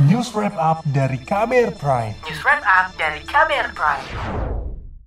News Wrap Up dari KBR Prime. News Wrap Up dari KBR Prime.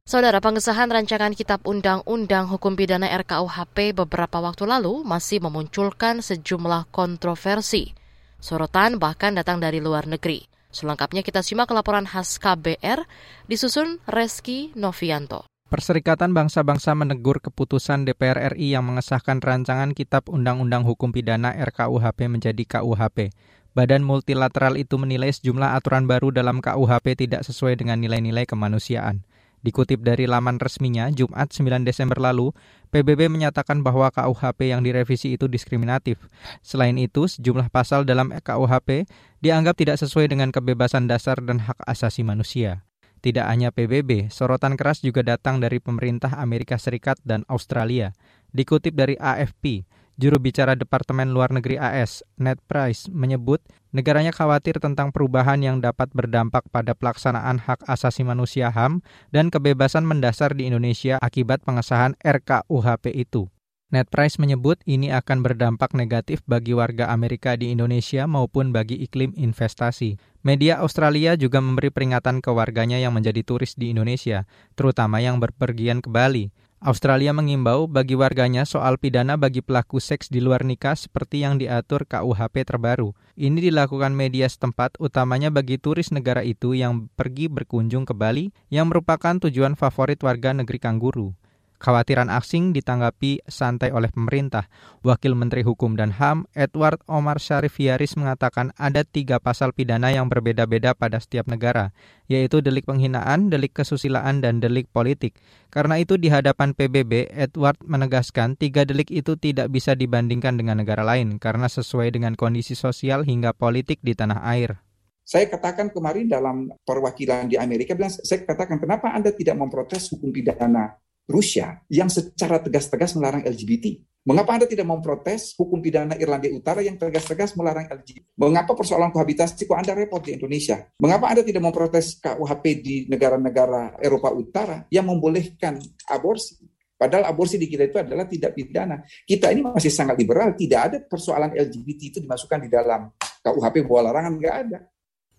Saudara pengesahan rancangan Kitab Undang-Undang Hukum Pidana RKUHP beberapa waktu lalu masih memunculkan sejumlah kontroversi. Sorotan bahkan datang dari luar negeri. Selengkapnya kita simak laporan khas KBR disusun Reski Novianto. Perserikatan Bangsa-Bangsa menegur keputusan DPR RI yang mengesahkan rancangan Kitab Undang-Undang Hukum Pidana RKUHP menjadi KUHP. Badan multilateral itu menilai sejumlah aturan baru dalam KUHP tidak sesuai dengan nilai-nilai kemanusiaan. Dikutip dari laman resminya, Jumat 9 Desember lalu, PBB menyatakan bahwa KUHP yang direvisi itu diskriminatif. Selain itu, sejumlah pasal dalam KUHP dianggap tidak sesuai dengan kebebasan dasar dan hak asasi manusia. Tidak hanya PBB, sorotan keras juga datang dari pemerintah Amerika Serikat dan Australia. Dikutip dari AFP, juru bicara Departemen Luar Negeri AS, Ned Price, menyebut negaranya khawatir tentang perubahan yang dapat berdampak pada pelaksanaan hak asasi manusia HAM dan kebebasan mendasar di Indonesia akibat pengesahan RKUHP itu. Ned Price menyebut ini akan berdampak negatif bagi warga Amerika di Indonesia maupun bagi iklim investasi. Media Australia juga memberi peringatan ke warganya yang menjadi turis di Indonesia, terutama yang berpergian ke Bali. Australia mengimbau bagi warganya soal pidana bagi pelaku seks di luar nikah seperti yang diatur KUHP terbaru. Ini dilakukan media setempat utamanya bagi turis negara itu yang pergi berkunjung ke Bali yang merupakan tujuan favorit warga negeri kangguru. Khawatiran asing ditanggapi santai oleh pemerintah. Wakil Menteri Hukum dan HAM Edward Omar Syarif Yaris mengatakan ada tiga pasal pidana yang berbeda-beda pada setiap negara, yaitu delik penghinaan, delik kesusilaan, dan delik politik. Karena itu di hadapan PBB, Edward menegaskan tiga delik itu tidak bisa dibandingkan dengan negara lain karena sesuai dengan kondisi sosial hingga politik di tanah air. Saya katakan kemarin dalam perwakilan di Amerika, bilang, saya katakan kenapa Anda tidak memprotes hukum pidana Rusia yang secara tegas-tegas melarang LGBT. Mengapa Anda tidak memprotes hukum pidana Irlandia Utara yang tegas-tegas melarang LGBT? Mengapa persoalan kohabitasi kok Anda repot di Indonesia? Mengapa Anda tidak memprotes KUHP di negara-negara Eropa Utara yang membolehkan aborsi? Padahal aborsi di kita itu adalah tidak pidana. Kita ini masih sangat liberal, tidak ada persoalan LGBT itu dimasukkan di dalam KUHP bahwa larangan, nggak ada.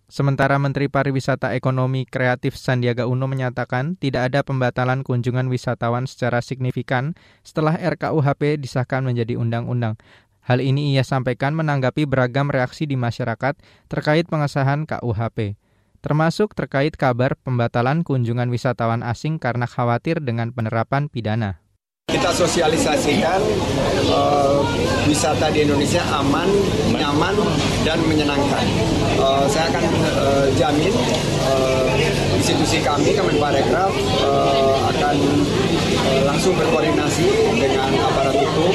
Sementara Menteri Pariwisata Ekonomi Kreatif Sandiaga Uno menyatakan tidak ada pembatalan kunjungan wisatawan secara signifikan setelah RKUHP disahkan menjadi undang-undang. Hal ini ia sampaikan menanggapi beragam reaksi di masyarakat terkait pengesahan KUHP, termasuk terkait kabar pembatalan kunjungan wisatawan asing karena khawatir dengan penerapan pidana. Kita sosialisasikan uh, wisata di Indonesia aman, nyaman, dan menyenangkan. Uh, saya akan uh, jamin uh, institusi kami, Kemenparekraf, uh, akan uh, langsung berkoordinasi dengan aparat hukum,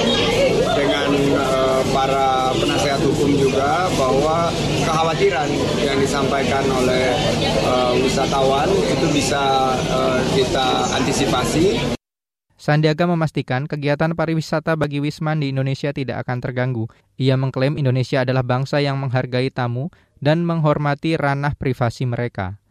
dengan uh, para penasehat hukum juga bahwa kekhawatiran yang disampaikan oleh uh, wisatawan itu bisa uh, kita antisipasi. Sandiaga memastikan kegiatan pariwisata bagi Wisman di Indonesia tidak akan terganggu. Ia mengklaim Indonesia adalah bangsa yang menghargai tamu dan menghormati ranah privasi mereka.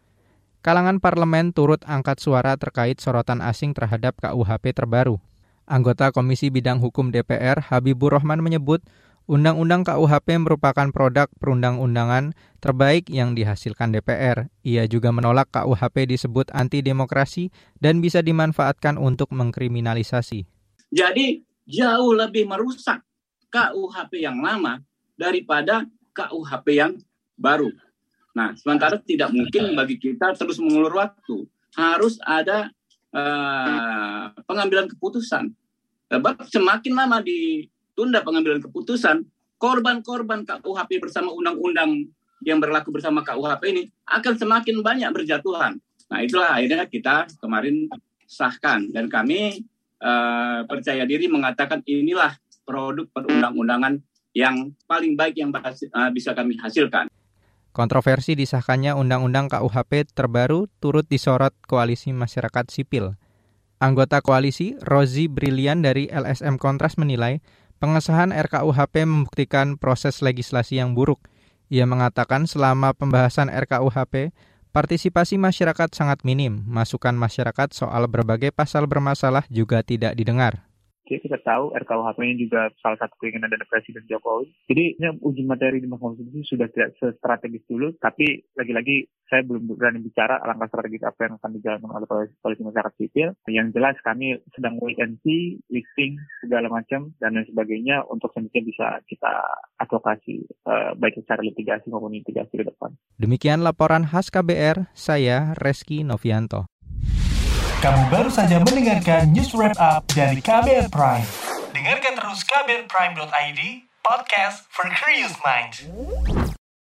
Kalangan parlemen turut angkat suara terkait sorotan asing terhadap KUHP terbaru. Anggota Komisi Bidang Hukum DPR Habibur Rahman menyebut Undang-Undang KUHP merupakan produk perundang-undangan terbaik yang dihasilkan DPR. Ia juga menolak KUHP disebut anti demokrasi dan bisa dimanfaatkan untuk mengkriminalisasi. Jadi jauh lebih merusak KUHP yang lama daripada KUHP yang baru. Nah, sementara tidak mungkin bagi kita terus mengulur waktu. Harus ada uh, pengambilan keputusan. Sebab semakin lama di tunda pengambilan keputusan, korban-korban KUHP bersama undang-undang yang berlaku bersama KUHP ini akan semakin banyak berjatuhan. Nah itulah akhirnya kita kemarin sahkan dan kami uh, percaya diri mengatakan inilah produk perundang-undangan yang paling baik yang uh, bisa kami hasilkan. Kontroversi disahkannya Undang-Undang KUHP terbaru turut disorot Koalisi Masyarakat Sipil. Anggota koalisi, Rozi Brilian dari LSM Kontras menilai Pengesahan RKUHP membuktikan proses legislasi yang buruk. Ia mengatakan selama pembahasan RKUHP, partisipasi masyarakat sangat minim. Masukan masyarakat soal berbagai pasal bermasalah juga tidak didengar. Sipil kita tahu RKUHP ini juga salah satu keinginan dari Presiden Jokowi. Jadi ini uji materi di Mahkamah Konstitusi sudah tidak strategis dulu, tapi lagi-lagi saya belum berani bicara langkah strategis apa yang akan dijalankan oleh polisi masyarakat sipil. Yang jelas kami sedang wait and see, listing segala macam dan lain sebagainya untuk selanjutnya bisa kita advokasi uh, baik secara litigasi maupun mitigasi ke depan. Demikian laporan khas KBR, saya Reski Novianto. Kamu baru saja mendengarkan news wrap up dari KBR Prime. Dengarkan terus kbrprime.id, podcast for curious minds.